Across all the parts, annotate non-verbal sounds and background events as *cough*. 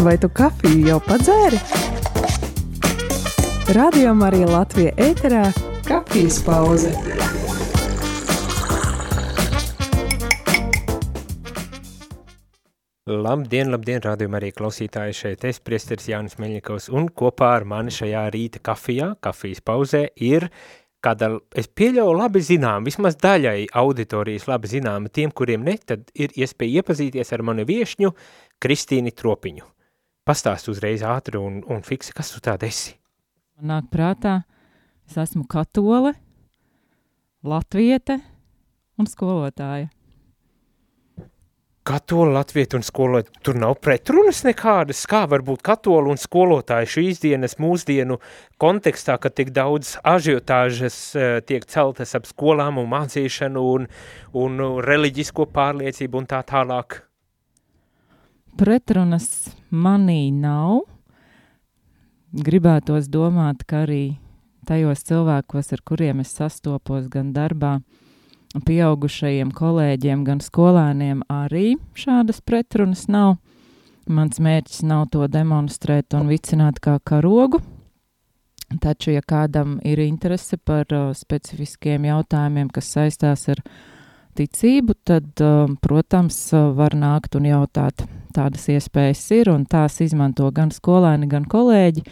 Vai tu kafiju jau padzēri? Radio Marija Latvija ēterā - kafijas pauze. Labdien, labdien, rādījumā arī klausītāji šeit es, priesteris Jānis Meļņikovs, un kopā ar mani šajā rīta kafijā, kafijas pauzē, ir kāda, es pieļauju labi zinām, vismaz daļai auditorijas labi zināma, tiem, kuriem ne, tad ir iespēja iepazīties ar mani viešņu Kristīni Tropiņu. Pastāst uzreiz ātri un, un fiksi, kas tu tāda esi? Man nāk prātā, es esmu katole, latviete un skolotāja. Katola, latvieta un skolotāja, tur nav pretrunas nekādas, kā var būt katola un skolotāja šīs dienas mūsdienu kontekstā, kad tik daudz ažiotāžas uh, tiek celtas ap skolām un mācīšanu un, un reliģisko pārliecību un tā tālāk. Pretrunas manī nav. Gribētos domāt, ka arī tajos cilvēkos, ar kuriem es sastopos gan darbā, pieaugušajiem kolēģiem, gan skolēniem arī šādas pretrunas nav. Mans mērķis nav to demonstrēt un vicināt kā karogu, taču, ja kādam ir interese par uh, specifiskiem jautājumiem, kas saistās ar ticību, tad, uh, protams, uh, var nākt un jautāt. Tādas iespējas ir, un tās izmanto gan skolēni, gan kolēģi.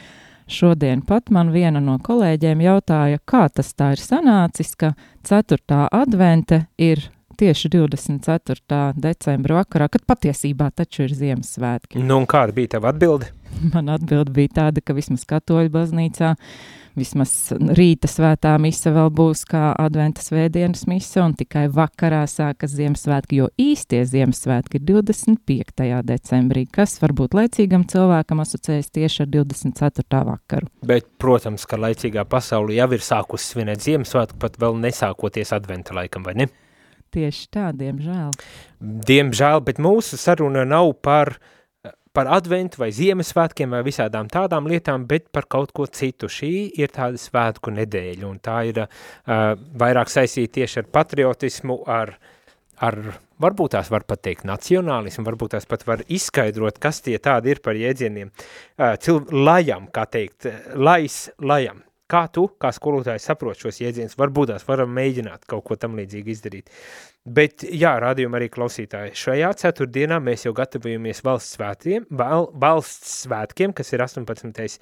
Šodien pat man viena no kolēģiem jautāja, kā tas tā ir sanācis, ka 4. advente ir tieši 24. decembra vakarā, kad patiesībā taču ir Ziemassvētki. Nu, un kāda bija tava atbilde? Man atbilde bija tāda, ka vismaz katoļu baznīcā vismaz rīta svētā mise vēl būs kā adventa svētdienas mise, un tikai vakarā sākas Ziemassvētki, jo īstie Ziemassvētki ir 25. decembrī, kas varbūt laicīgam cilvēkam asociējas tieši ar 24. vakaru. Bet, protams, ka laicīgā pasaule jau ir sākusi svinēt Ziemassvētku, pat vēl nesākoties adventa laikam, vai ne? Tieši tā, diemžēl. Diemžēl, bet mūsu saruna nav par uh, par adventu vai Ziemassvētkiem vai visādām tādām lietām, bet par kaut ko citu. Šī ir tāda svētku nedēļa, un tā ir uh, vairāk saistīta tieši ar patriotismu, ar, ar varbūt tās var pat teikt nacionālismu, varbūt tās pat var izskaidrot, kas tie tādi ir par jēdzieniem. Uh, lajam, kā teikt, lais, lajam. Kā tu, kā skolotājs, saprot šos jēdzienus? Varbūt tās varam mēģināt kaut ko tam līdzīgi izdarīt. Bet, jā, rādījumi arī klausītāji. Šajā ceturtdienā mēs jau gatavojamies valsts svētkiem, val, valsts svētkiem, kas ir 18.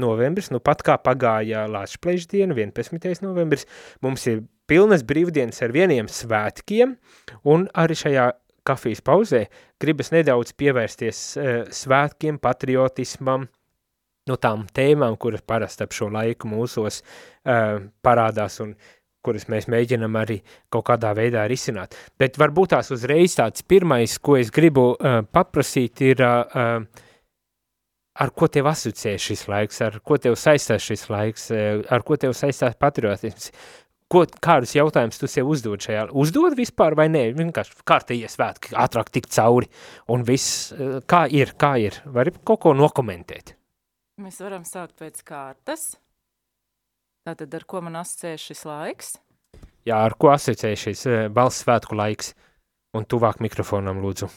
novembris. Nu, pat kā pagāja Lāčplēžu diena, 11. novembris, mums ir pilnas brīvdienas ar vieniem svētkiem, un arī šajā kafijas pauzē gribas nedaudz pievērsties uh, svētkiem, patriotismam, no tām tēmām, kuras parasti ap šo laiku mūsos uh, parādās un kuras mēs mēģinam arī kaut kādā veidā risināt. Bet varbūt tās uzreiz tāds pirmais, ko es gribu uh, paprasīt, ir, uh, ar ko tev asociē šis laiks, ar ko tev saistās šis laiks, uh, ar ko tev saistās patriotisms, ko, kādus jautājumus tu sev uzdod šajā, uzdod vispār vai nē, vienkārši kārtējie svētki, ātrāk tikt cauri, un viss, uh, kā ir, kā ir, vari kaut ko nokomentēt? Mēs varam sākt pēc kārtas. Tātad, ar ko man asociējas šis laiks? Jā, ar ko asociējas šis balss svētku laiks? Un tuvāk mikrofonam, lūdzu.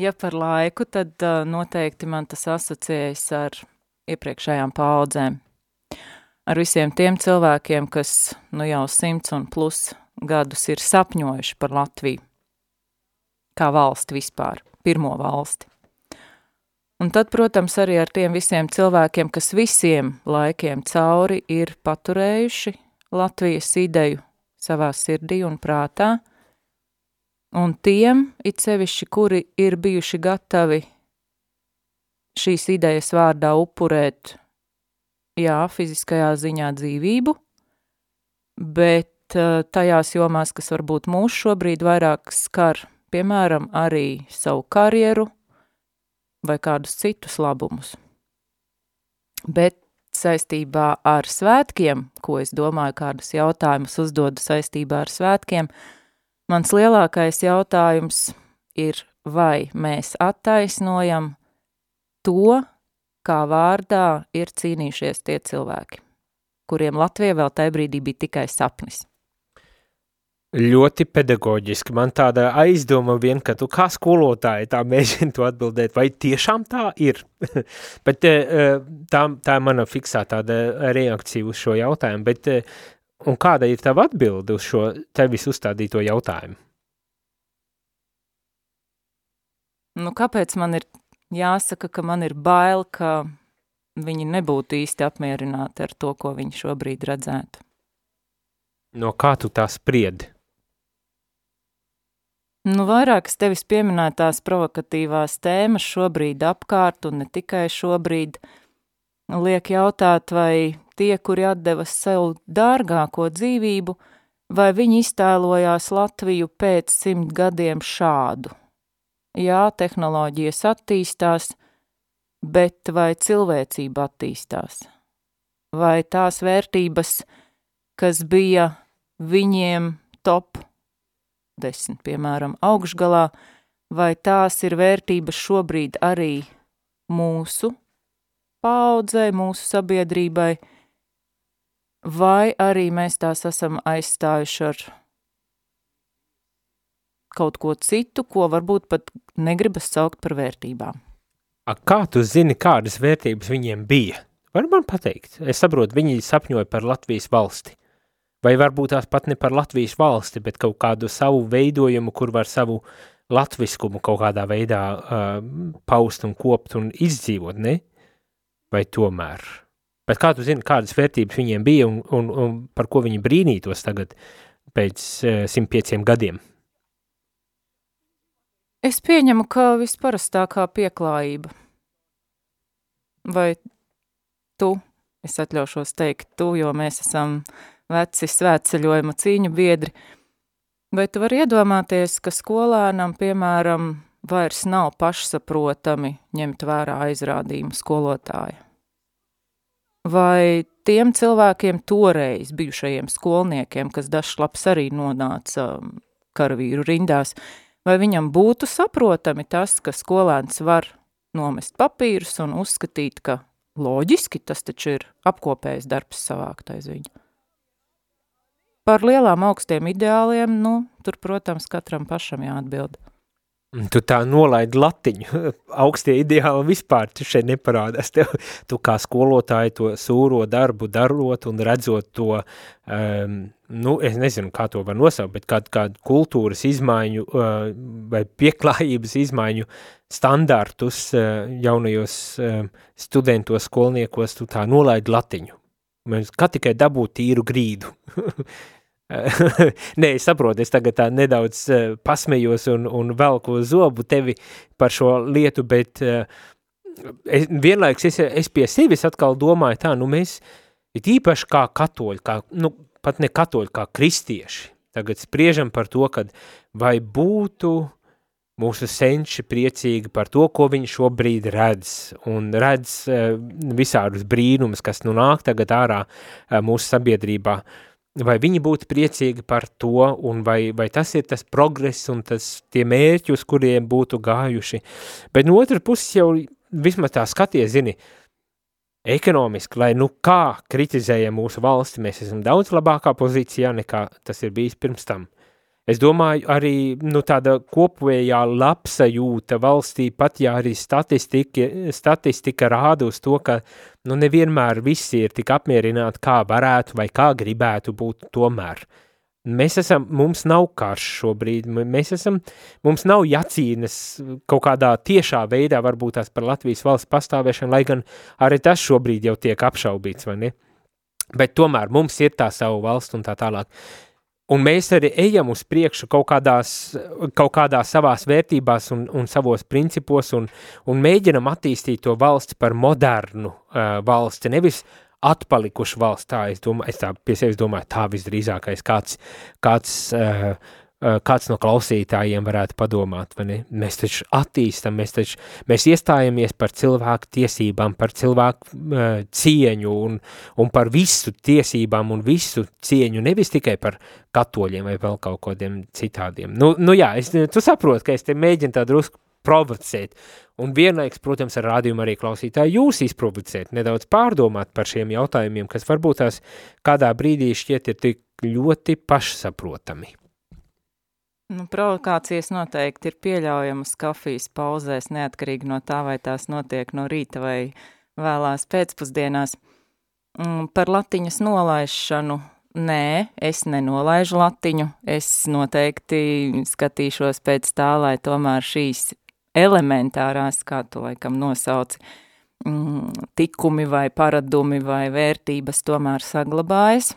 Ja par laiku, tad uh, noteikti man tas asociējas ar iepriekšējām paudzēm. Ar visiem tiem cilvēkiem, kas nu jau simts un plus gadus ir sapņojuši par Latviju. Kā valsti vispār, pirmo valsti. Un tad, protams, arī ar tiem visiem cilvēkiem, kas visiem laikiem cauri ir paturējuši Latvijas ideju savā sirdī un prātā, un tiem, it sevišķi, kuri ir bijuši gatavi šīs idejas vārdā upurēt, jā, fiziskajā ziņā dzīvību, bet eh, tajās jomās, kas varbūt mūs šobrīd vairāk skar, piemēram, arī savu karjeru, vai kādus citus labumus. Bet saistībā ar svētkiem, ko es domāju, kādus jautājumus uzdodu saistībā ar svētkiem, mans lielākais jautājums ir, vai mēs attaisnojam to, kā vārdā ir cīnījušies tie cilvēki, kuriem Latvija vēl tajā brīdī bija tikai sapnis. Ļoti pedagoģiski. Man tāda aizdoma vien, ka tu kā skolotāji tā mēģini to atbildēt, vai tiešām tā ir? *laughs* bet eh, tā, tā ir mana fiksā tāda reakcija uz šo jautājumu, bet eh, un kāda ir tava atbilde uz šo tevis uzstādīto jautājumu? Nu, kāpēc man ir jāsaka, ka man ir bail, ka viņi nebūtu īsti apmierināti ar to, ko viņi šobrīd redzētu? No kā tu tā spriedi? Nu, vairākas tevis pieminētās provokatīvās tēmas šobrīd apkārt, un ne tikai šobrīd, liek jautāt, vai tie, kuri atdeva sev dārgāko dzīvību, vai viņi iztēlojās Latviju pēc simt gadiem šādu. Jā, tehnoloģijas attīstās, bet vai cilvēcība attīstās? Vai tās vērtības, kas bija viņiem top desmit, piemēram, augšgalā, vai tās ir vērtības šobrīd arī mūsu paudzei, mūsu sabiedrībai, vai arī mēs tās esam aizstājuši ar kaut ko citu, ko varbūt pat negribas saukt par vērtībām. A, kā tu zini, kādas vērtības viņiem bija? Var man pateikt? Es saprotu, viņi sapņoja par Latvijas valsti vai varbūt tās pat ne par Latvijas valsti, bet kaut kādu savu veidojumu, kur var savu latviskumu kaut kādā veidā uh, paust un kopt un izdzīvot, ne? Vai tomēr? Bet kā tu zini, kādas vērtības viņiem bija un, un, un par ko viņi brīnītos tagad pēc uh, 105 gadiem? Es pieņemu, ka visparastākā pieklājība. Vai tu, es atļaušos teikt tu, jo mēs esam uh, veci svētceļojuma cīņu biedri. Vai tu vari iedomāties, ka skolēnam, piemēram, vairs nav pašsaprotami ņemt vērā aizrādījumu skolotāja? Vai tiem cilvēkiem toreiz bijušajiem skolniekiem, kas dažs labs arī nonāca um, karavīru rindās, vai viņam būtu saprotami tas, ka skolēns var nomest papīrus un uzskatīt, ka loģiski tas taču ir apkopējis darbs savākt aiz viņu? Par lielām augstiem ideāliem, nu, tur, protams, katram pašam jāatbild. Tu tā nolaidi latiņu, *laughs* augstie ideāli vispār šeit neparādās. Tev, tu kā skolotāji to sūro darbu darot un redzot to, um, nu, es nezinu, kā to var nosaukt, bet kādu, kādu kultūras izmaiņu uh, vai pieklājības izmaiņu standartus uh, jaunajos uh, studentos, skolniekos, tu tā nolaidi latiņu. Mēs kā tikai dabūt tīru grīdu. *laughs* *laughs* Nē, es saprotu, es tagad tā nedaudz uh, pasmejos un, un velku zobu tevi par šo lietu, bet uh, es, vienlaiks es, es pie sevis atkal domāju tā, nu mēs, it īpaši kā katoļi, kā, nu, pat ne katoļi, kā kristieši, tagad spriežam par to, kad vai būtu mūsu senči priecīgi par to, ko viņi šobrīd redz, un redz uh, visādus brīnumus, kas nu nāk tagad ārā uh, mūsu sabiedrībā, vai viņi būtu priecīgi par to, un vai, vai tas ir tas progress un tas tie mērķi, uz kuriem būtu gājuši. Bet no otras puses jau vismaz tā skaties, zini, ekonomiski, lai nu kā kritizēja mūsu valsti, mēs esam daudz labākā pozīcijā nekā tas ir bijis pirms tam. Es domāju, arī nu, tāda kopējā labsajūta valstī, pat ja arī statistika, statistika rāda uz to, ka nu, nevienmēr visi ir tik apmierināti, kā varētu vai kā gribētu būt tomēr. Mēs esam, mums nav karš šobrīd, mēs esam, mums nav jacīnas kaut kādā tiešā veidā varbūt tās par Latvijas valsts pastāvēšanu, lai gan arī tas šobrīd jau tiek apšaubīts, vai ne? Bet tomēr mums ir tā savu valstu un tā tālāk. Un mēs arī ejam uz priekšu kaut kādās, kaut kādās savās vērtībās un, un savos principos un, un mēģinam attīstīt to valsti par modernu uh, valsti, nevis atpalikušu valsts, tā es domāju, es tā pie sevis domāju, tā visdrīzākais kāds, kāds uh, kāds no klausītājiem varētu padomāt, vai ne? Mēs taču attīstam, mēs taču, mēs iestājamies par cilvēku tiesībām, par cilvēku uh, cieņu un, un par visu tiesībām un visu cieņu, nevis tikai par katoļiem vai vēl kaut kādiem citādiem. Nu, nu jā, es, tu saproti, ka es te mēģinu tā drusku provocēt, un vienlaiks, protams, ar rādījumu arī klausītāju jūs izprovocēt, nedaudz pārdomāt par šiem jautājumiem, kas varbūt tās kādā brīdī šķiet ir tik ļoti pašsaprotami. Nu, provokācijas noteikti ir pieļaujamas kafijas pauzēs, neatkarīgi no tā, vai tās notiek no rīta vai vēlās pēcpusdienās. Mm, par latiņas nolaišanu Nē, es nenolaižu latiņu. Es noteikti skatīšos pēc tā, lai tomēr šīs elementārās, kā tu laikam nosauci, mm, tikumi vai paradumi vai vērtības tomēr saglabājas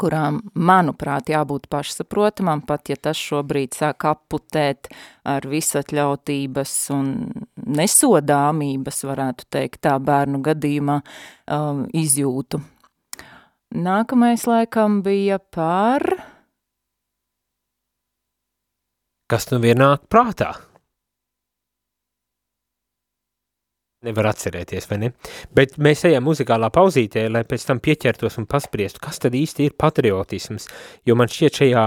kurām, manuprāt, jābūt pašsaprotamam, pat ja tas šobrīd sāk aputēt ar visatļautības un nesodāmības, varētu teikt, tā bērnu gadījumā um, izjūtu. Nākamais laikam bija par... Kas nu vienāk prātā? Nevar atcerēties, vai ne? Bet mēs ejam muzikālā pauzītē, lai pēc tam pieķertos un paspriestu, kas tad īsti ir patriotisms, jo man šķiet šajā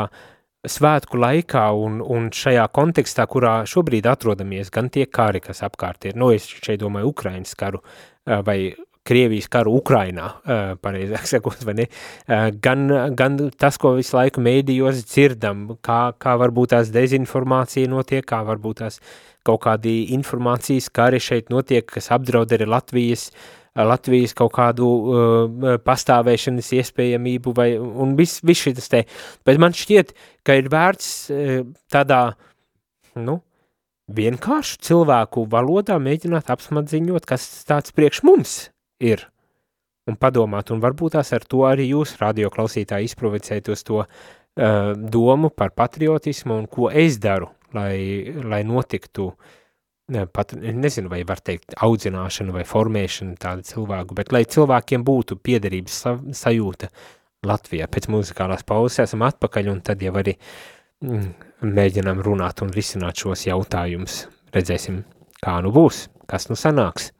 svētku laikā un, un šajā kontekstā, kurā šobrīd atrodamies, gan tie kari, kas apkārt ir, no nu, es šeit domāju Ukrainas karu vai Krievijas karu Ukrainā, pareizāk *laughs* sakot, vai ne, gan, gan tas, ko visu laiku mēdījos dzirdam, kā, kā varbūt tās dezinformācija notiek, kā varbūt tās kaut kādi informācijas kari šeit notiek, kas apdraud arī Latvijas, Latvijas kaut kādu uh, pastāvēšanas iespējamību vai, un viss vis šitas te. Bet man šķiet, ka ir vērts uh, tādā, nu, vienkāršu cilvēku valodā mēģināt apsmadziņot, kas tāds priekš mums ir. Un padomāt, un varbūt tās ar to arī jūs, radio klausītāji, izprovocēt uz to uh, domu par patriotismu un ko es daru, lai, lai notiktu, pat nezinu, vai var teikt audzināšana vai formēšana tāda cilvēku, bet lai cilvēkiem būtu piederības sa, sajūta Latvijā. Pēc muzikālās pauzes esam atpakaļ un tad jau arī mm, mēģinām runāt un risināt šos jautājumus. Redzēsim, kā nu būs, kas nu sanāks.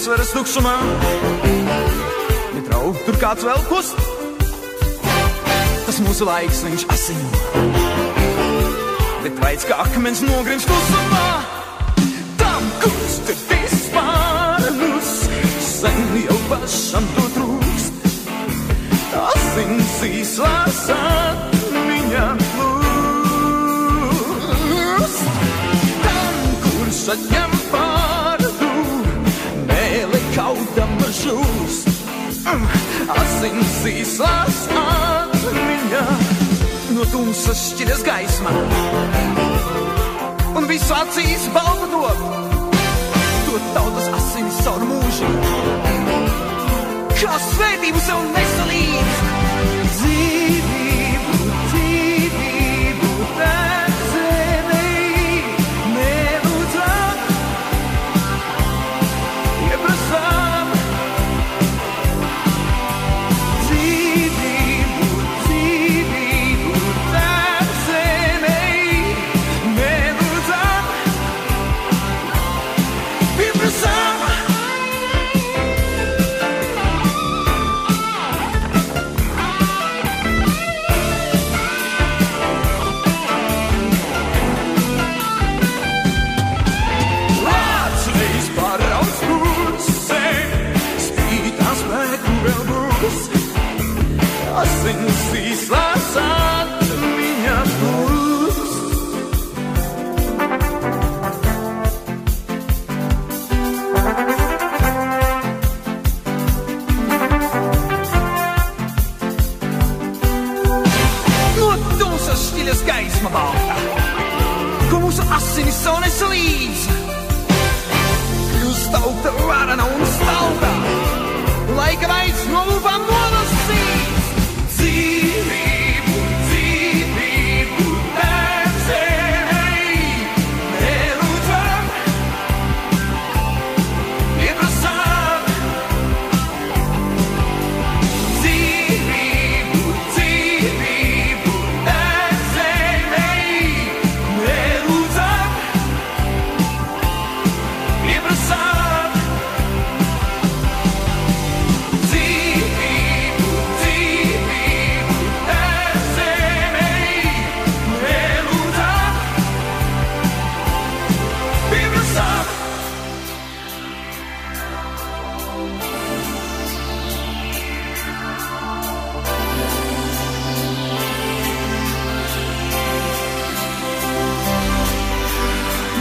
Visvaras tukšumā. Ja draugi tur kāds vēl kust, tas mūsu laiks viņš asino. Bet vaids kā akmens nogrims klusumā, tam kurš tur vispārnus, sen jau pašam to trūkst. Asins īslās atmiņā kurš atņem žūst. Asins īslās atmiņā no tumsas šķiras gaismā. Un visu acīs balta dod, to tautas asins caur mūžu. Kā svētību sev nesalīdz,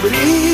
brīvību,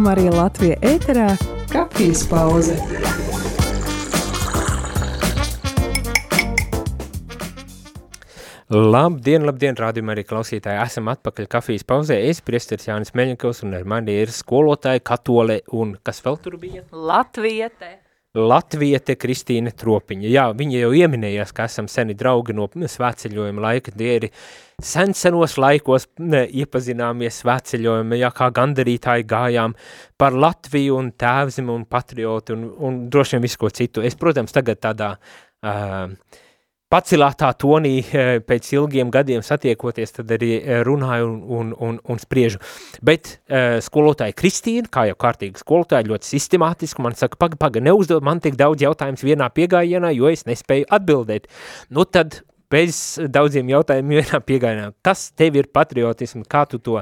Radio Marija Latvija ēterā - kafijas pauze. Labdien, labdien, rādījumā arī klausītāji. Esam atpakaļ kafijas pauzē. Es, priesteris Jānis Meļņikovs, un ar mani ir skolotāja, katole un kas vēl tur bija? Latviete. Latviete Kristīne Tropiņa. Jā, viņa jau ieminējās, ka esam seni draugi no svētceļojuma laika. Ir sen senos laikos ne, iepazināmies svētceļojuma, jā, kā gandarītāji gājām par Latviju un tēvzim un patrioti un, un droši vien visu ko citu. Es, protams, tagad tādā uh, pacilātā tonī eh, pēc ilgiem gadiem satiekoties, tad arī eh, runāju un, un, un, un spriežu. Bet uh, skolotāja Kristīna, kā jau kārtīgi skolotāja, ļoti sistemātiski man saka, paga, paga, neuzdod man tik daudz jautājums vienā piegājienā, jo es nespēju atbildēt. Nu tad bez daudziem jautājumiem vienā piegājienā, kas tev ir patriotisms, kā tu to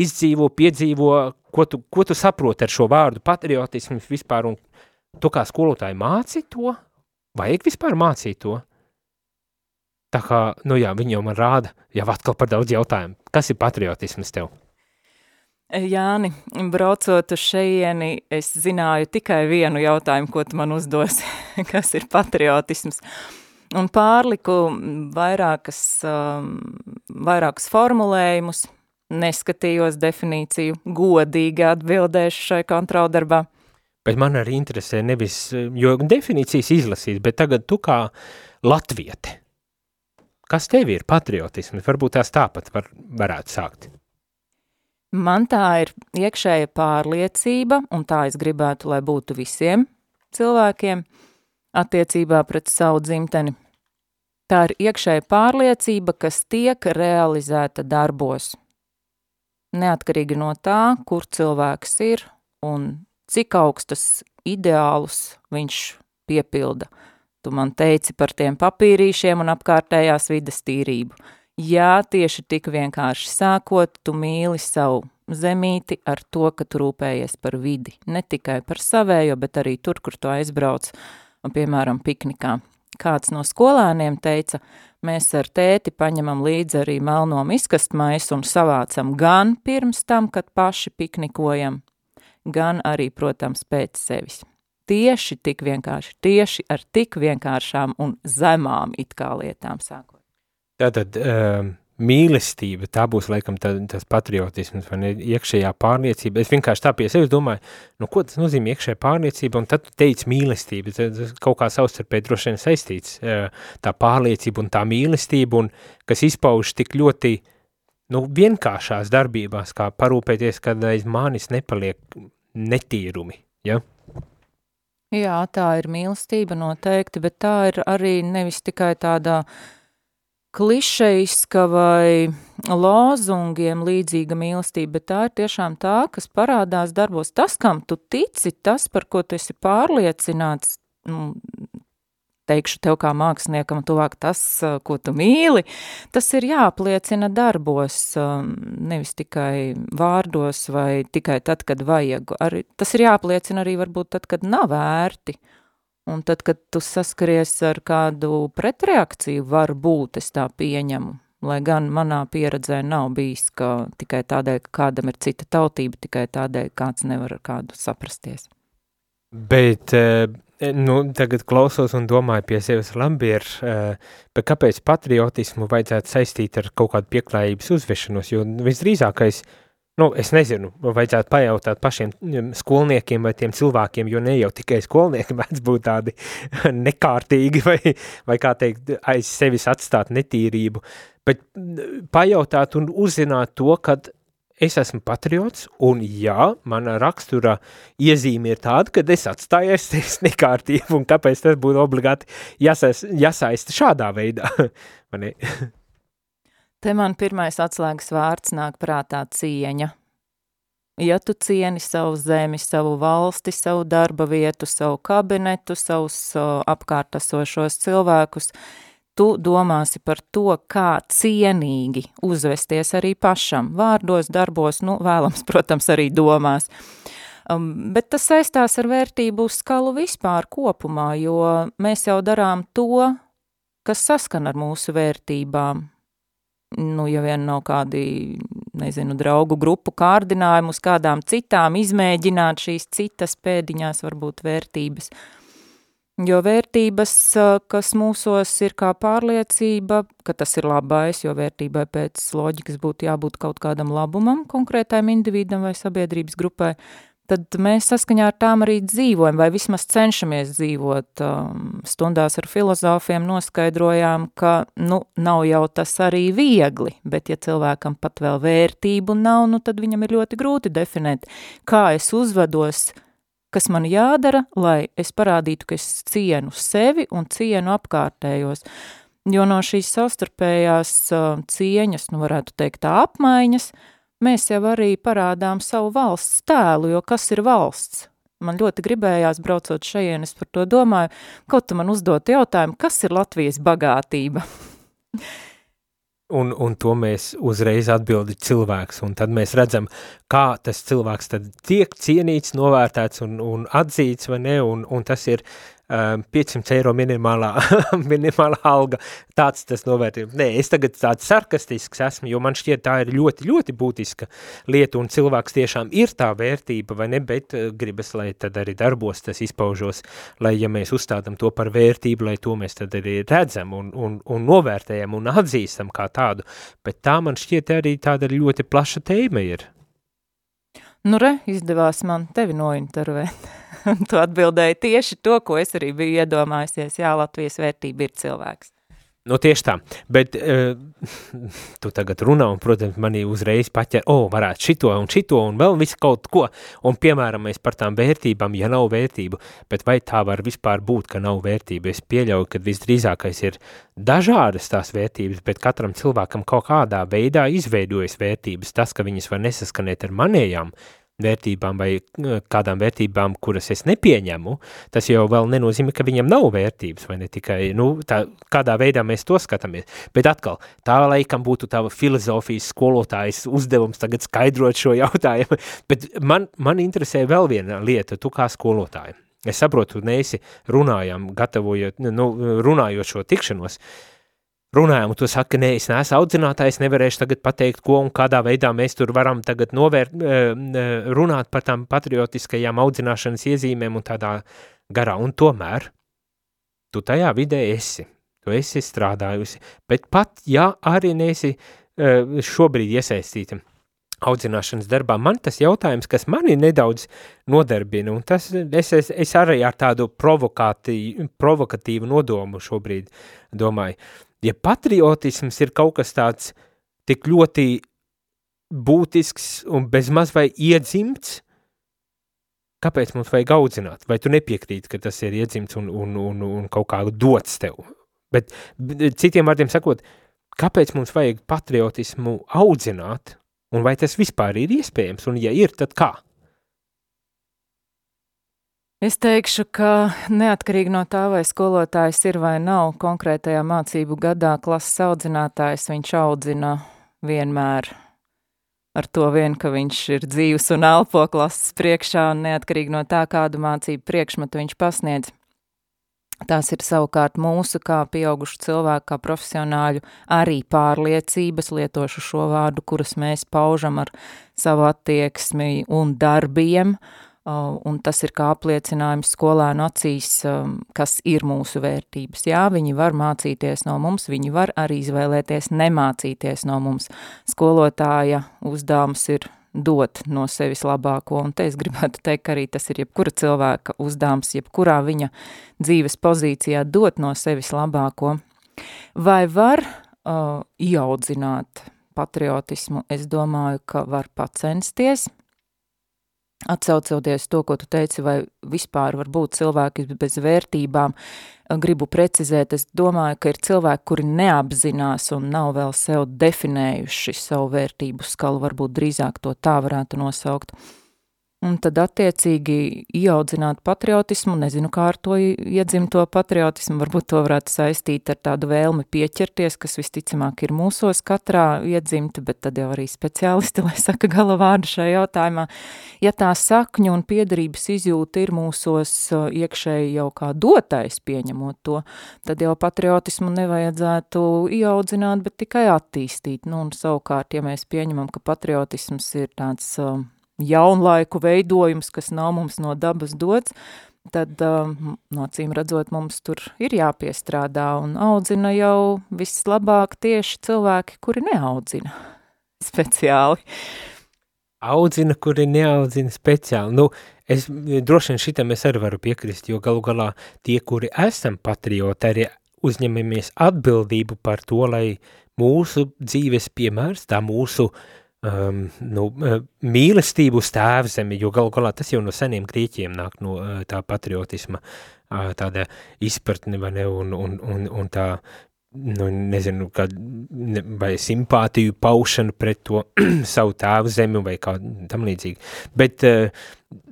izdzīvo, piedzīvo, ko tu, ko tu saproti ar šo vārdu patriotisms vispār, un tu kā skolotāji māci to, vajag vispār mācīt to? Tā kā, nu jā, viņi jau man rāda, jau atkal par daudz jautājumu. Kas ir patriotisms tev? Jāni, braucot uz šeieni, es zināju tikai vienu jautājumu, ko tu man uzdosi, *laughs* kas ir patriotisms. Un pārliku vairākas, um, vairākas formulējumus, neskatījos definīciju, godīgi atbildēšu šai kontroldarbā. Bet man arī interesē nevis, jo definīcijas izlasīt, bet tagad tu kā latviete, kas tev ir patriotisms? Varbūt tās tāpat var, varētu sākt. Man tā ir iekšēja pārliecība, un tā es gribētu, lai būtu visiem cilvēkiem attiecībā pret savu dzimteni. Tā ir iekšēja pārliecība, kas tiek realizēta darbos. Neatkarīgi no tā, kur cilvēks ir un cik augstus ideālus viņš piepilda. Tu man teici par tiem papīrīšiem un apkārtējās vidas tīrību. Jā, tieši tik vienkārši sākot, tu mīli savu zemīti ar to, ka tu rūpējies par vidi. Ne tikai par savējo, bet arī tur, kur tu aizbrauc, un, piemēram, piknikā. Kāds no skolēniem teica, mēs ar tēti paņemam līdzi arī melno miskastmaisu un savācam gan pirms tam, kad paši piknikojam, gan arī, protams, pēc sevis. Tieši tik vienkārši, tieši ar tik vienkāršām un zemām it kā lietām sākot. Tātad uh, mīlestība, tā būs laikam tā, tas patriotisms, vai ne, iekšējā pārliecība. Es vienkārši tā pie sevis domāju, nu ko tas nozīmē iekšējā pārliecība, un tad tu teici mīlestība, tas kaut kā savstarpēji droši vien saistīts, uh, tā pārliecība un tā mīlestība, un kas izpauž tik ļoti, nu, vienkāršās darbībās, kā parūpēties, kad aiz manis nepaliek netīrumi, ja? Jā, tā ir mīlestība noteikti, bet tā ir arī nevis tikai tādā klišejiska vai lozungiem līdzīga mīlestība, bet tā ir tiešām tā, kas parādās darbos. Tas, kam tu tici, tas, par ko tu esi pārliecināts, nu, teikšu tev kā māksliniekam tuvāk tas, ko tu mīli, tas ir jāapliecina darbos, nevis tikai vārdos vai tikai tad, kad vajag. Arī, tas ir jāapliecina arī varbūt tad, kad nav vērti. Un tad, kad tu saskaries ar kādu pretreakciju, var būt, es tā pieņemu. Lai gan manā pieredzē nav bijis, ka tikai tādēļ, ka kādam ir cita tautība, tikai tādēļ, kāds nevar ar kādu saprasties. Bet, nu, tagad klausos un domāju pie sevis labi ir, bet kāpēc patriotismu vajadzētu saistīt ar kaut kādu pieklājības uzvešanos, jo visdrīzākais, Nu, es nezinu, vajadzētu pajautāt pašiem mm, skolniekiem vai tiem cilvēkiem, jo ne jau tikai skolnieki *laughs* mēdz būt tādi *laughs* nekārtīgi vai, vai kā teikt, aiz sevis atstāt netīrību, bet mm, pajautāt un uzzināt to, kad es esmu patriots, un jā, mana rakstura iezīme ir tāda, ka es atstāju sevis nekārtību, un kāpēc tas būtu obligāti jāsais, jāsaista šādā veidā, *laughs* vai ne? *laughs* Te man pirmais atslēgas vārds nāk prātā cieņa. Ja tu cieni savu zemi, savu valsti, savu darba vietu, savu kabinetu, savus apkārtasošos cilvēkus, tu domāsi par to, kā cienīgi uzvesties arī pašam, vārdos, darbos, nu, vēlams, *laughs* protams, arī domās. Um, bet tas saistās ar vērtību skalu vispār kopumā, jo mēs jau darām to, kas saskan ar mūsu vērtībām, nu, ja vien nav kādi, nezinu, draugu grupu kārdinājumi uz kādām citām, izmēģināt šīs citas pēdiņās varbūt vērtības. Jo vērtības, kas mūsos ir kā pārliecība, ka tas ir labais, jo vērtībai pēc loģikas būtu jābūt kaut kādam labumam konkrētajam individam vai sabiedrības grupai, tad mēs saskaņā ar tām arī dzīvojam, vai vismaz cenšamies dzīvot. Stundās ar filozofiem noskaidrojām, ka, nu, nav jau tas arī viegli, bet ja cilvēkam pat vēl vērtību nav, nu, tad viņam ir ļoti grūti definēt, kā es uzvedos, kas man jādara, lai es parādītu, ka es cienu sevi un cienu apkārtējos. Jo no šīs savstarpējās uh, cieņas, nu, varētu teikt, tā apmaiņas, mēs jau arī parādām savu valsts tēlu, jo kas ir valsts? Man ļoti gribējās, braucot šajien, es par to domāju, kaut man uzdot jautājumu, kas ir Latvijas bagātība? Un, un to mēs uzreiz atbildi cilvēks, un tad mēs redzam, kā tas cilvēks tad tiek cienīts, novērtēts un, un atzīts, vai ne, un, un tas ir 500 um, eiro minimālā, *laughs* minimālā alga, tāds tas novērtījums. Nē, es tagad tāds sarkastisks esmu, jo man šķiet tā ir ļoti, ļoti būtiska lieta, un cilvēks tiešām ir tā vērtība, vai ne, bet gribas, lai tad arī darbos tas izpaužos, lai ja mēs uzstādam to par vērtību, lai to mēs tad arī redzam un, un, un novērtējam un atzīstam kā tādu, bet tā man šķiet arī tāda ļoti plaša tēma ir. Nu re, izdevās man tevi nointervēt. *laughs* *laughs* tu atbildēji tieši to, ko es arī biju iedomājusies. Jā, Latvijas vērtība ir cilvēks. Nu, tieši tā, bet uh, *laughs* tu tagad runā, un, protams, manī uzreiz paķer, o, oh, varētu šito un šito un vēl visu kaut ko, un, piemēram, mēs par tām vērtībām, ja nav vērtību, bet vai tā var vispār būt, ka nav vērtība? Es pieļauju, ka visdrīzākais ir dažādas tās vērtības, bet katram cilvēkam kaut kādā veidā izveidojas vērtības. Tas, ka viņas var nesaskanēt ar manējām, vērtībām vai kādām vērtībām, kuras es nepieņemu, tas jau vēl nenozīmē, ka viņam nav vērtības, vai ne tikai, nu, tā, kādā veidā mēs to skatāmies. Bet atkal, tā laikam būtu tava filozofijas skolotājas uzdevums tagad skaidrot šo jautājumu, *laughs* bet man, man interesē vēl viena lieta, tu kā skolotāja. Es saprotu, neesi runājam, gatavojot, nu, runājot šo tikšanos, uh, runājam, un tu saki, nē, es neesmu audzinātājs, nevarēšu tagad pateikt, ko un kādā veidā mēs tur varam tagad novērt, runāt par tām patriotiskajām audzināšanas iezīmēm un tādā garā, un tomēr tu tajā vidē esi, tu esi strādājusi, bet pat, ja arī neesi eh, šobrīd iesaistīta audzināšanas darbā, man tas jautājums, kas mani nedaudz nodarbina, un tas es, es, es arī ar tādu provokatīvu nodomu šobrīd domāju, ja patriotisms ir kaut kas tāds tik ļoti būtisks un bezmaz vai iedzimts, kāpēc mums vajag audzināt? Vai tu nepiekrīti, ka tas ir iedzimts un, un, un, un kaut kā dots tev? Bet citiem vārdiem sakot, kāpēc mums vajag patriotismu audzināt, un vai tas vispār ir iespējams, un ja ir, tad kā? Es teikšu, ka neatkarīgi no tā, vai skolotājs ir vai nav konkrētajā mācību gadā klases audzinātājs, viņš audzina vienmēr ar to vien, ka viņš ir dzīvs un elpo klases priekšā, un neatkarīgi no tā, kādu mācību priekšmetu viņš pasniedz. Tās ir savukārt mūsu, kā pieaugušu cilvēku, kā profesionāļu, arī pārliecības, lietošu šo vārdu, kuras mēs paužam ar savu attieksmi un darbiem, Uh, un tas ir kā apliecinājums skolēnu acīs, um, kas ir mūsu vērtības. Jā, viņi var mācīties no mums, viņi var arī izvēlēties nemācīties no mums. Skolotāja uzdevums ir dot no sevis labāko, un te es gribētu teikt, ka arī tas ir jebkura cilvēka uzdevums, jebkurā viņa dzīves pozīcijā dot no sevis labāko. Vai var uh, ieaudzināt patriotismu? Es domāju, ka var pacensties – Atsaucoties to, ko tu teici, vai vispār var būt cilvēki bez vērtībām, gribu precizēt, es domāju, ka ir cilvēki, kuri neapzinās un nav vēl sev definējuši savu vērtību skalu, varbūt drīzāk to tā varētu nosaukt. Uh, un tad attiecīgi ieaudzināt patriotismu, nezinu, kā ar to iedzimt to patriotismu, varbūt to varētu saistīt ar tādu vēlmi pieķerties, kas visticamāk ir mūsos katrā iedzimta, bet tad jau arī speciālisti, *laughs* lai saka gala vārdu šajā jautājumā. Ja tā sakņu un piedarības izjūta ir mūsos iekšēji jau kā dotais pieņemot to, tad jau patriotismu nevajadzētu ieaudzināt, bet tikai attīstīt. Nu, un savukārt, ja mēs pieņemam, ka patriotisms ir tāds jaunlaiku veidojums, kas nav mums no dabas dots, tad um, no cīm redzot mums tur ir jāpiestrādā un audzina jau vislabāk tieši cilvēki, kuri neaudzina *laughs* speciāli. Audzina, kuri neaudzina speciāli. Nu, es droši vien šitam es arī varu piekrist, jo galu galā tie, kuri esam patrioti, arī uzņemamies atbildību par to, lai mūsu dzīves piemērs, tā mūsu uh, um, nu, uh, mīlestību uz tēvzemi, jo gal galā tas jau no seniem grieķiem nāk no uh, tā patriotisma, tāda izpratne, vai ne, un, un, un, un tā, nu, nezinu, kā, ne, vai simpātiju paušana pret to *clears throat* savu tēvu zemi vai kā tam līdzīgi. Bet, uh,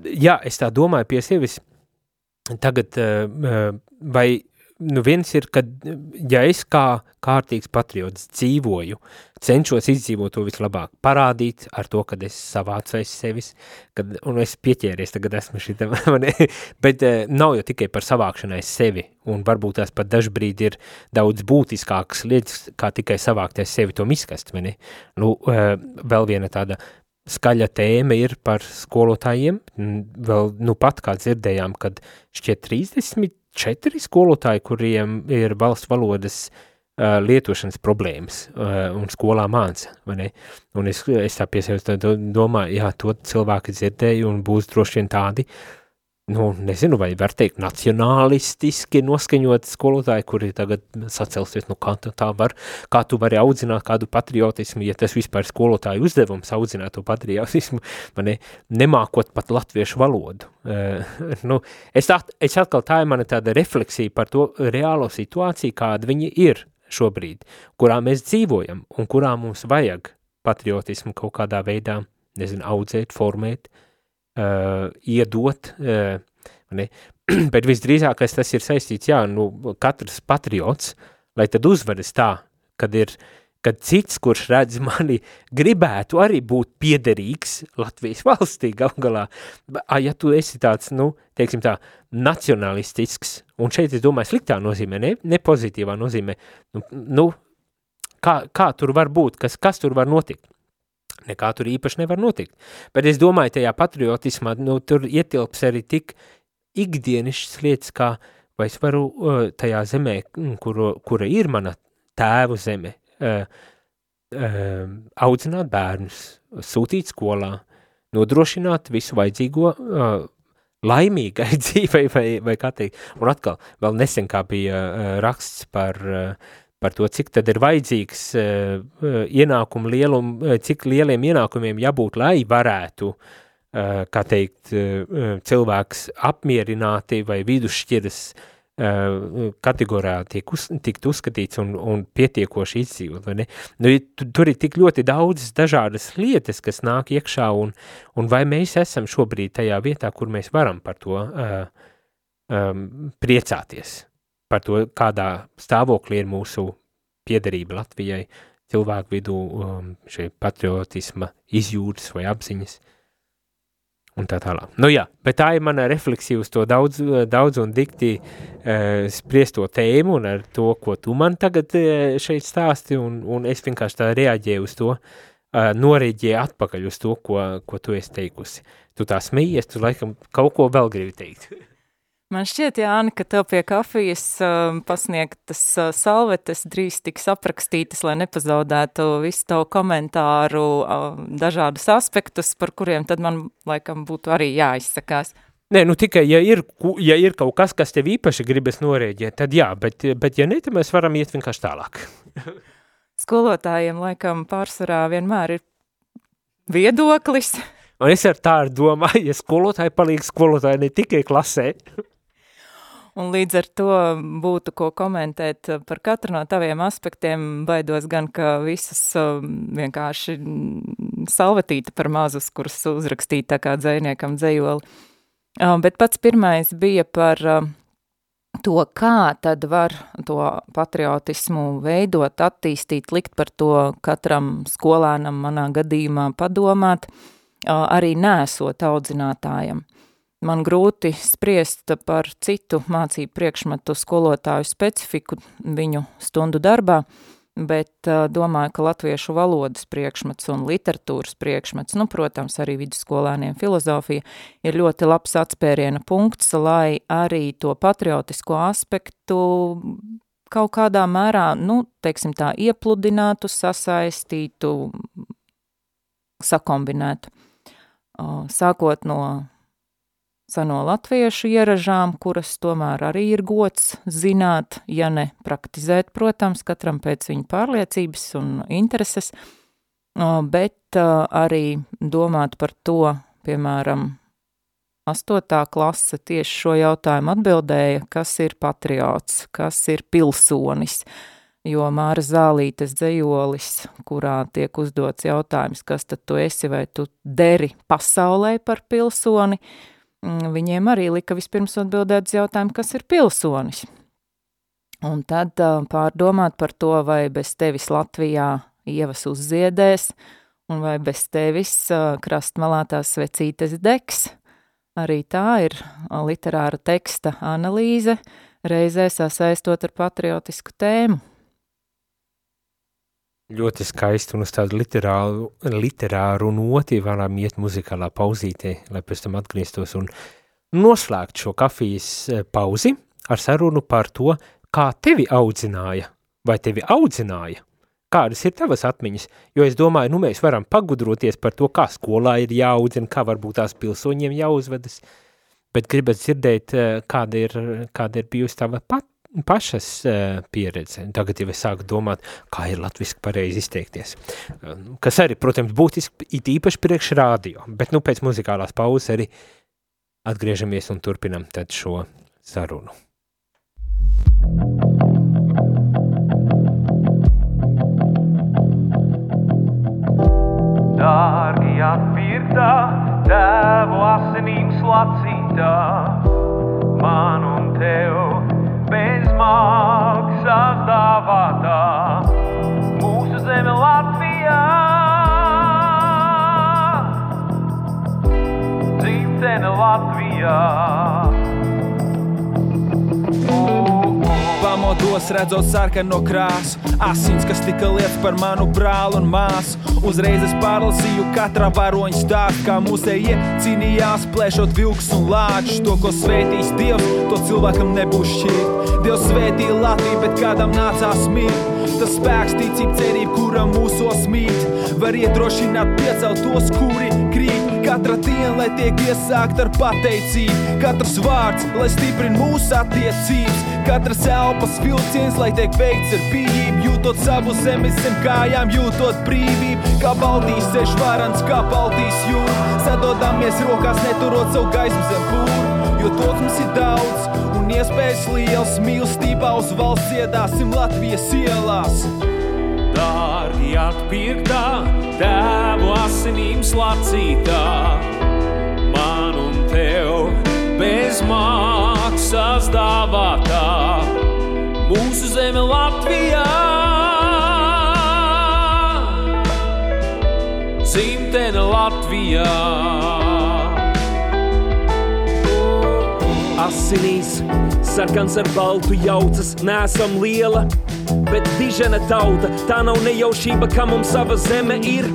jā, es tā domāju pie sevis, tagad, vai nu viens ir, kad, ja es kā kārtīgs patriots dzīvoju, cenšos izdzīvot to vislabāk, parādīt ar to, kad es savācu aiz sevis, kad, un es pieķēries, tagad esmu šitā, *laughs* bet uh, nav jau tikai par savākšanu aiz sevi, un varbūt tās pat dažbrīd ir daudz būtiskākas lietas, kā tikai savākt aiz sevi to miskast, vai ne? Nu, uh, vēl viena tāda skaļa tēma ir par skolotājiem, vēl, nu pat kā dzirdējām, kad šķiet 30 četri skolotāji, kuriem ir valsts valodas uh, lietošanas problēmas uh, un skolā māca, vai ne? Un es, es tā piesaucu, domāju, jā, to cilvēki dzirdēju un būs droši vien tādi, uh, nu, nezinu, vai var teikt, nacionālistiski noskaņot skolotāji, kuri tagad sacelsies, nu, kā tā var, kā tu vari audzināt kādu patriotismu, ja tas vispār skolotāju uzdevums audzināt to patriotismu, ne, nemākot pat latviešu valodu. Uh, nu, es, at, es atkal tā ir mana tāda refleksija par to reālo situāciju, kāda viņi ir šobrīd, kurā mēs dzīvojam un kurā mums vajag patriotismu kaut kādā veidā, nezinu, audzēt, formēt, uh, uh, iedot, uh, ne? *clears throat* bet visdrīzākais tas ir saistīts, jā, nu, katrs patriots, lai tad uzveras tā, kad ir, kad cits, kurš redz mani, gribētu arī būt piederīgs Latvijas *laughs* valstī gal galā, ja tu esi tāds, nu, teiksim tā, nacionalistisks, un šeit es domāju sliktā nozīmē, ne, ne pozitīvā nozīmē, nu, nu kā, kā tur var būt, kas, kas tur var notikt? Nekā tur īpaši nevar notikt. Bet es domāju, tajā patriotismā, nu, tur ietilps arī tik ikdienišķas lietas, kā, vai es varu uh, tajā zemē, mm, kuru, kura ir mana tēvu zeme, uh, uh, audzināt bērnus, sūtīt skolā, nodrošināt visu vajadzīgo uh, laimīgai *laughs* dzīvei, vai, vai kā teikt. Un atkal, vēl nesen kā bija uh, raksts par uh, par to, cik tad ir vajadzīgs uh, ienākumu lielumu, uh, cik lieliem ienākumiem jābūt, lai varētu, kā teikt, cilvēks apmierināti vai vidusšķiras kategorijā tiek uz, tikt uzskatīts un, un pietiekoši izdzīvot, vai ne? Nu, tu, tur ir tik ļoti daudzas dažādas lietas, kas nāk iekšā, un, un vai mēs esam šobrīd tajā vietā, kur mēs varam par to uh, um, priecāties, par to, kādā stāvoklī ir mūsu piederība Latvijai, cilvēku vidū um, šie patriotisma izjūtas vai apziņas. Un tā tālāk. Nu jā, bet tā ir mana refleksija uz to daudz, daudz un dikti uh, spriesto tēmu un ar to, ko tu man tagad uh, šeit stāsti, un, un es vienkārši tā reaģēju uz to, uh, norēģēju atpakaļ uz to, ko, ko tu esi teikusi. Tu tā smījies, tu laikam kaut ko vēl gribi teikt. *laughs* Man šķiet, Jāni, ka tev pie kafijas uh, pasniegtas uh, salvetes drīz tiks aprakstītas, lai nepazaudētu visu tavu komentāru, uh, dažādus aspektus, par kuriem tad man laikam būtu arī jāizsakās. Nē, nu tikai, ja ir, ja ir kaut kas, kas tev īpaši gribas norēģēt, tad jā, bet, bet ja ne, tad mēs varam iet vienkārši tālāk. *laughs* Skolotājiem laikam pārsvarā vienmēr ir viedoklis. Un es ar tā domāju, ja skolotāji palīg skolotāji ne tikai klasē. Un līdz ar to būtu ko komentēt par katru no taviem aspektiem, baidos gan, ka visas um, vienkārši salvetīta par mazus, kuras uzrakstīt tā kā dzēniekam dzējoli. Um, bet pats pirmais bija par to, kā tad var to patriotismu veidot, attīstīt, likt par to katram skolēnam manā gadījumā padomāt, arī nesot audzinātājam. Man grūti spriest par citu mācību priekšmetu skolotāju specifiku viņu stundu darbā, bet domāju, ka latviešu valodas priekšmets un literatūras priekšmets, nu, protams, arī vidusskolēniem filozofija, ir ļoti labs atspēriena punkts, lai arī to patriotisko aspektu kaut kādā mērā, nu, teiksim tā, iepludinātu, sasaistītu, sakombinētu. Sākot no seno latviešu ieražām, kuras tomēr arī ir gods zināt, ja ne praktizēt, protams, katram pēc viņa pārliecības un intereses, bet arī domāt par to, piemēram, astotā klase tieši šo jautājumu atbildēja, kas ir patriots, kas ir pilsonis, jo Māra Zālītes dzējolis, kurā tiek uzdots jautājums, kas tad tu esi, vai tu deri pasaulē par pilsoni, uh, viņiem arī lika vispirms atbildēt uz jautājumu, kas ir pilsonis. Un tad pārdomāt par to, vai bez tevis Latvijā ievas uzziedēs, un vai bez tevis krastmalā tās svecītes degs. Arī tā ir literāra teksta analīze, reizē sasaistot ar patriotisku tēmu ļoti skaisti un uz tādu literāru, literāru noti varam iet muzikālā pauzītē, lai pēc tam atgrieztos un noslēgt šo kafijas e, pauzi ar sarunu par to, kā tevi audzināja, vai tevi audzināja, kādas ir tavas atmiņas, jo es domāju, nu mēs varam pagudroties par to, kā skolā ir jāaudzina, kā varbūt tās pilsoņiem jāuzvedas, bet gribat dzirdēt, e, kāda ir, kāda ir bijusi tava pat pašas uh, pieredze. Tagad jau es sāku domāt, kā ir latviski pareizi izteikties. Uh, kas arī, protams, būtiski it īpaši priekš rādio, bet nu pēc muzikālās pauzes arī atgriežamies un turpinam tad šo sarunu. Dārgi atpirktā, tēvu asinīm slacītā, man un tev bez maksas dāvātā mūsu zeme Latvijā. Dzimtene Latvijā. Pamodos redzot sarkano krāsu, asins, kas tika lietas par manu brāli un māsu. Uzreiz es pārlasīju katrā varoņa stāstu, kā mūsējie cīnījās, plēšot vilks un lāčus. To, ko svētīs Dievs, to cilvēkam nebūs šķirt. Dievs svētīja Latviju, bet kādam nācās mirt. Tas spēks, ticība, cerība, kuram mūsos mīt, var iedrošināt piecelt tos, kuri krīt. Katra diena, lai tiek iesākta ar pateicību, katrs vārds, lai stiprina mūsu attiecības. Katras elpas vilciens, lai tiek veikts ar pieejamību, jūtot savu zemi zem kājām, jūtot brīvību. Kā Baltijas ceļš varants, kā Baltijas jūra. Sadodamies rokās, neturot savu gaismu zem pūra, jo to mums ir daudz un iespējas liels, mīlestībā uz valsts iedāsim Latvijas ielās. Dārgi atpirktā, tēvu asinīm slacītā, man un tev bez maksas dāvātā, mūsu zeme Latvijā. Simtene Latvijā. Asinīs, sarkans ar baltu jaucas, nesam liela, bet dižena tauta. Tā nav nejaušība, ka mums sava zeme ir.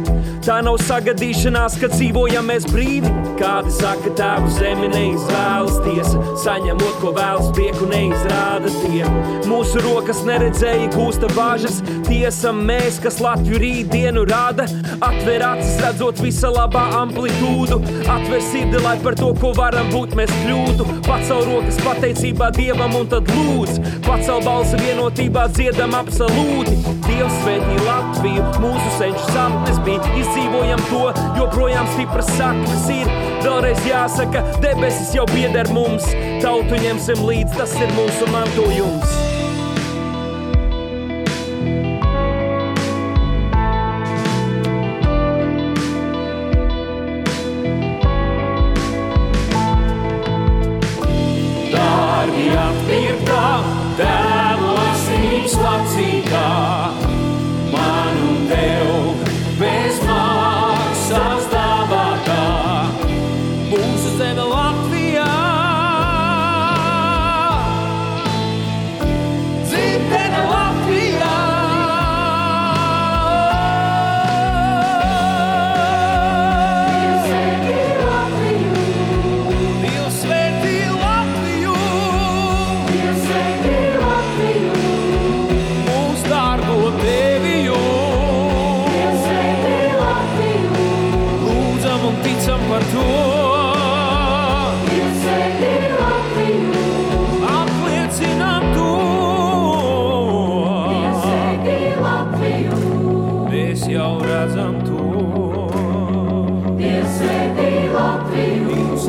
Tā nav sagadīšanās, ka dzīvojam mēs brīvi. Kādi saka, tēvu zemi neizvēlas tiesa, saņemot, ko vēlas, prieku neizrāda tie. Mūsu rokas neredzēja, gūsta bāžas, tiesa mēs, kas Latviju rītdienu rāda. Atver acis, redzot visa labā amplitūdu, atver sirdi, lai par to, ko varam būt, mēs kļūtu. Pacel rokas pateicībā Dievam un tad lūdz, pacel balsi vienotībā dziedam absolūti. Dievs svētī Latviju, mūsu senču sapnes bija, izdzīvojam to, joprojām stipras saknes ir. Vēlreiz jāsaka, debesis jau pieder mums, tautu ņemsim līdz, tas ir mūsu mantojums.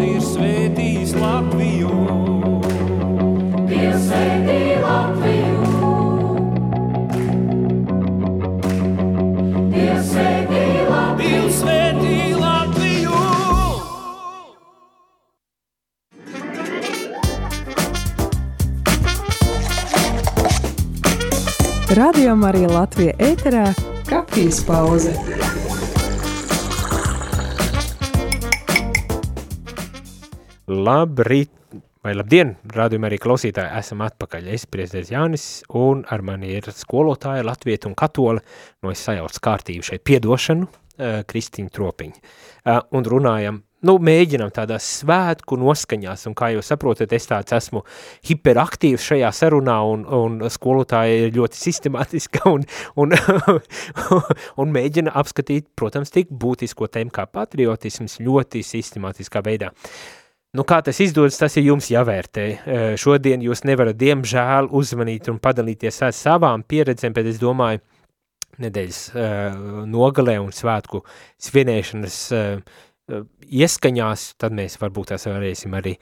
Ir svētījis Latviju! Dievs svētī Latviju! Radio Marija Latvija ēterā - kafijas pauze. Labrīt, vai labdien, rādījumā arī klausītāji, esam atpakaļ. Es priezēs Jānis, un ar mani ir skolotāja Latvieta un Katola, no es sajaucu kārtību šeit piedošanu, uh, Kristīna Tropiņa. Uh, un runājam, nu, mēģinam tādās svētku noskaņās, un kā jūs saprotat, es tāds esmu hiperaktīvs šajā sarunā, un, un skolotāja ir ļoti sistemātiska, un, un, *laughs* un mēģina apskatīt, protams, tik būtisko tēmu kā patriotisms ļoti sistemātiskā veidā. Nu, kā tas izdodas, tas ir jums jāvērtē. Šodien jūs nevarat, diemžēl, uzmanīt un padalīties ar savām pieredzēm, bet es domāju, nedēļas uh, nogalē un svētku svinēšanas uh, ieskaņās, tad mēs varbūt tās varēsim arī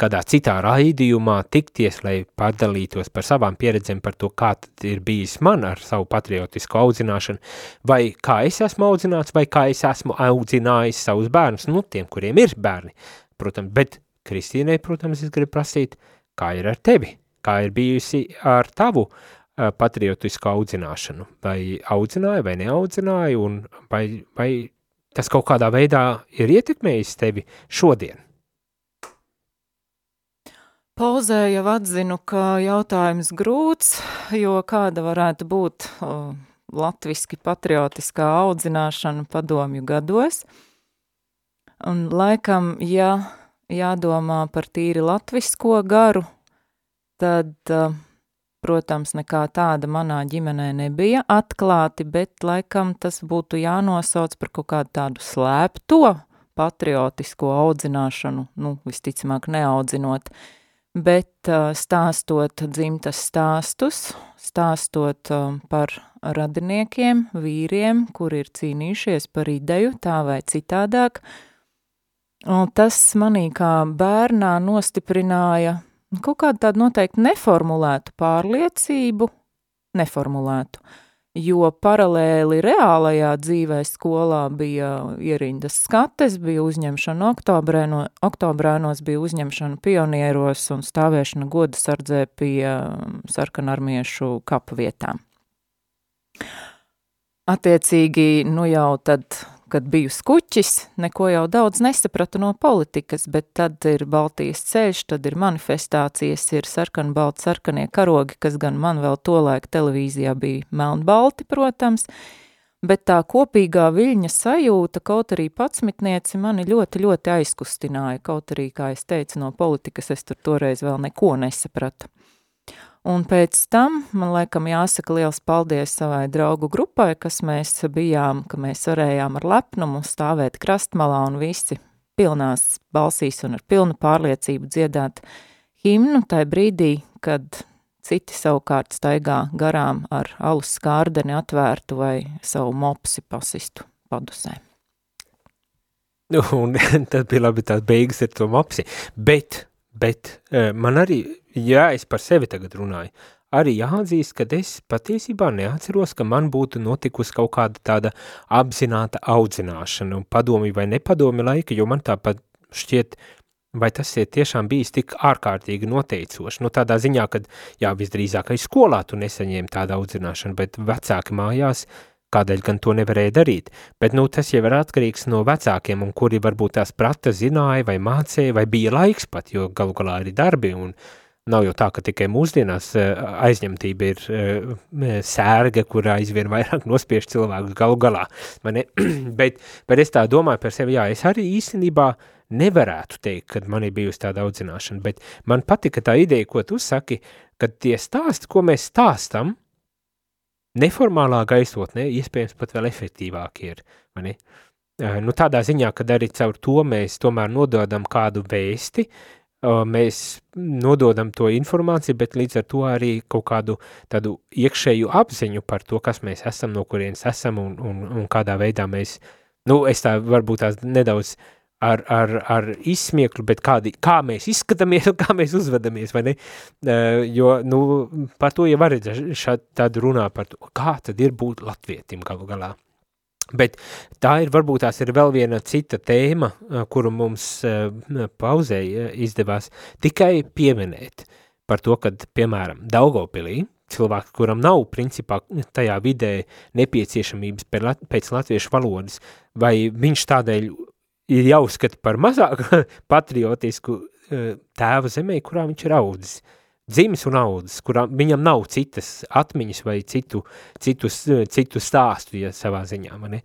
kādā citā raidījumā tikties, lai padalītos par savām pieredzēm, par to, kā ir bijis man ar savu patriotisku audzināšanu, vai kā es esmu audzināts, vai kā es esmu audzinājis savus bērnus, nu, tiem, kuriem ir bērni, protams, bet Kristīnai, protams, es gribu prasīt, kā ir ar tevi, kā ir bijusi ar tavu uh, patriotisku audzināšanu, vai audzināja vai neaudzināja, un vai, vai tas kaut kādā veidā ir ietekmējis tevi šodien? Pauzē jau atzinu, ka jautājums grūts, jo kāda varētu būt uh, latviski patriotiskā audzināšana padomju gados. Un laikam, ja jādomā par tīri latvisko garu, tad, uh, protams, nekā tāda manā ģimenē nebija atklāti, bet laikam tas būtu jānosauc par kaut kādu tādu slēpto patriotisko audzināšanu, nu, visticamāk neaudzinot, bet uh, stāstot dzimtas stāstus, stāstot uh, par radiniekiem, vīriem, kuri ir cīnījušies par ideju tā vai citādāk, un tas manī kā bērnā nostiprināja kaut kādu tādu noteikti neformulētu pārliecību, neformulētu, jo paralēli reālajā dzīvē skolā bija ierindas skates, bija uzņemšana oktobrēno, oktobrēnos, bija uzņemšana pionieros un stāvēšana goda sardzē pie sarkanarmiešu kapu vietām. Attiecīgi, nu jau tad kad biju skuķis, neko jau daudz nesapratu no politikas, bet tad ir Baltijas ceļš, tad ir manifestācijas, ir sarkanbalti sarkanie karogi, kas gan man vēl tolaik televīzijā bija melnbalti, protams, bet tā kopīgā viļņa sajūta, kaut arī patsmitnieci mani ļoti, ļoti aizkustināja, kaut arī, kā es teicu, no politikas es tur toreiz vēl neko nesapratu. Un pēc tam man laikam jāsaka liels paldies savai draugu grupai, kas mēs bijām, ka mēs varējām ar lepnumu stāvēt krastmalā un visi pilnās balsīs un ar pilnu pārliecību dziedāt himnu tai brīdī, kad citi savukārt staigā garām ar alus skārdeni atvērtu vai savu mopsi pasistu padusē. Un *laughs* tad bija labi tās beigas ar to mopsi, bet, bet eh, man arī ja es par sevi tagad runāju, arī jāatzīst, ka es patiesībā neatceros, ka man būtu notikusi kaut kāda tāda apzināta audzināšana padomi vai nepadomi laika, jo man tāpat šķiet, vai tas ir tiešām bijis tik ārkārtīgi noteicoši. Nu, tādā ziņā, ka, jā, visdrīzāk aiz skolā tu nesaņēmi tādu audzināšanu, bet vecāki mājās, kādēļ gan to nevarēja darīt. Bet, nu, tas jau ir atkarīgs no vecākiem, un kuri varbūt tās prata zināja vai mācēja, vai bija laiks pat, jo galu galā arī darbi un, uh, Nav jau tā, ka tikai mūsdienās eh, aizņemtība ir eh, sērga, kurā aizvien vairāk *laughs* nospiež cilvēkus galu galā. *clears throat* bet, bet es tā domāju par sevi, jā, es arī īstenībā nevarētu teikt, ka man ir bijusi tāda audzināšana, bet man patika tā ideja, ko tu saki, ka tie stāsti, ko mēs stāstam, neformālā gaisotnē iespējams pat vēl efektīvāki ir, vai ne? Eh, nu, tādā ziņā, ka arī caur to mēs tomēr nododam kādu vēsti, uh, mēs nododam to informāciju, bet līdz ar to arī kaut kādu tādu iekšēju apziņu par to, kas mēs esam, no kurienes esam un, un, un kādā veidā mēs, nu, es tā varbūt tās nedaudz ar, ar, ar izsmieklu, bet kādi, kā mēs izskatāmies un kā mēs uzvedamies, vai ne? Jo, nu, par to jau var šādi tādu runā par to, kā tad ir būt latvietim galu galā. Bet tā ir varbūt tās ir vēl viena cita tēma, kuru mums pauzē izdevās tikai pieminēt par to, kad, piemēram, Daugavpilī cilvēks, kuram nav principā tajā vidē nepieciešamības pēc latviešu valodas, vai viņš tādēļ ir jāuzskata par mazāk *laughs* patriotisku tēva zemē, kurā viņš ir audzis. Dzimis un audzis, kurām viņam nav citas atmiņas vai citu, citus, citu stāstu, ja savā ziņā, mani.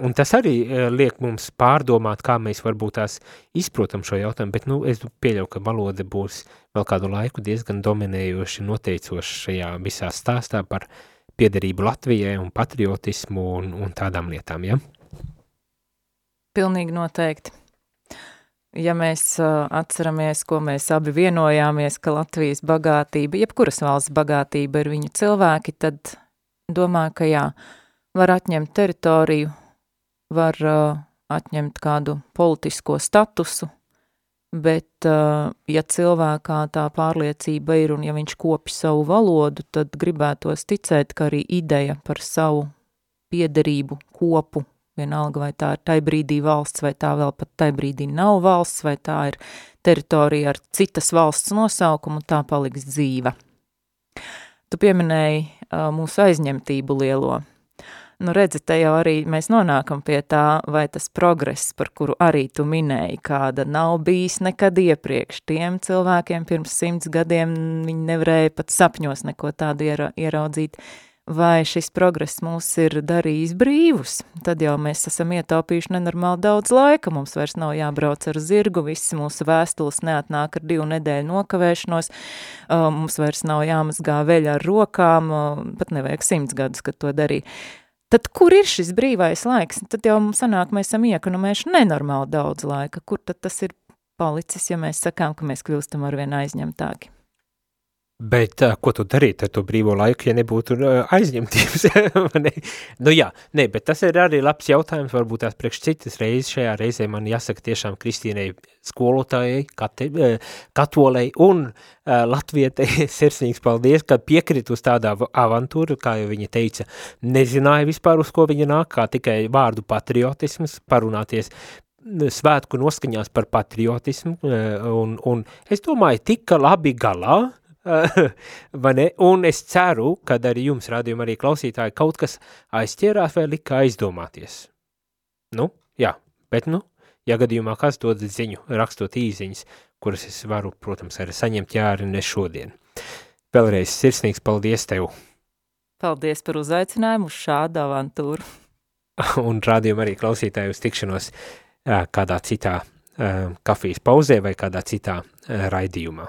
Un tas arī e, liek mums pārdomāt, kā mēs varbūt tās izprotam šo jautājumu, bet, nu, es pieļauju, ka valoda būs vēl kādu laiku diezgan dominējoši noteicoši šajā visā stāstā par piederību Latvijai un patriotismu un, un tādām lietām, ja? Pilnīgi noteikti. Ja mēs atceramies, ko mēs abi vienojāmies, ka Latvijas bagātība, jebkuras valsts bagātība ir viņu cilvēki, tad domāju, ka jā, var atņemt teritoriju, var atņemt kādu politisko statusu, bet ja cilvēkā tā pārliecība ir un ja viņš kopi savu valodu, tad gribētos ticēt, ka arī ideja par savu piederību kopu vienalga vai tā ir tai brīdī valsts, vai tā vēl pat tai brīdī nav valsts, vai tā ir teritorija ar citas valsts nosaukumu, tā paliks dzīva. Tu pieminēji uh, mūsu aizņemtību lielo. Nu, redzi, te jau arī mēs nonākam pie tā, vai tas progress, par kuru arī tu minēji, kāda nav bijis nekad iepriekš. Tiem cilvēkiem pirms simts gadiem viņi nevarēja pat sapņos neko tādu iera, ieraudzīt. Uh, vai šis progress mūs ir darījis brīvus, tad jau mēs esam ietaupījuši nenormāli daudz laika, mums vairs nav jābrauc ar zirgu, visas mūsu vēstules neatnāk ar divu nedēļu nokavēšanos, mums vairs nav jāmazgā veļa ar rokām, pat nevajag simts gadus, kad to darīja. Tad kur ir šis brīvais laiks? Tad jau mums sanāk, mēs esam iekonomējuši nenormāli daudz laika. Kur tad tas ir palicis, ja mēs sakām, ka mēs kļūstam arvien aizņemtāki? Bet uh, ko tu darītu ar to brīvo laiku, ja nebūtu uh, aizņemtības? *laughs* ne? Nu jā, ne, bet tas ir arī labs jautājums, varbūt tās priekš citas reizes. Šajā reizē man jāsaka tiešām Kristīnei skolotājai, kate, uh, katolei un uh, latvietei *laughs* sirsnīgs paldies, ka piekrit uz tādu avantūru, kā jau viņa teica, nezināja vispār, uz ko viņa nāk, kā tikai vārdu patriotisms, parunāties svētku noskaņās par patriotismu, un, un es domāju, tika labi galā, *laughs* vai ne? Un es ceru, ka arī jums, rādījumā, arī klausītāji, kaut kas aizķērās vai lika aizdomāties. Nu, jā, bet, nu, ja gadījumā kāds dod ziņu, rakstot īziņas, kuras es varu, protams, arī saņemt jāri ne šodien. Vēlreiz sirsnīgs paldies tev! Paldies par uzaicinājumu uz šādu avantūru. *laughs* Un rādījumu arī klausītāju uz tikšanos kādā citā kafijas pauzē vai kādā citā raidījumā.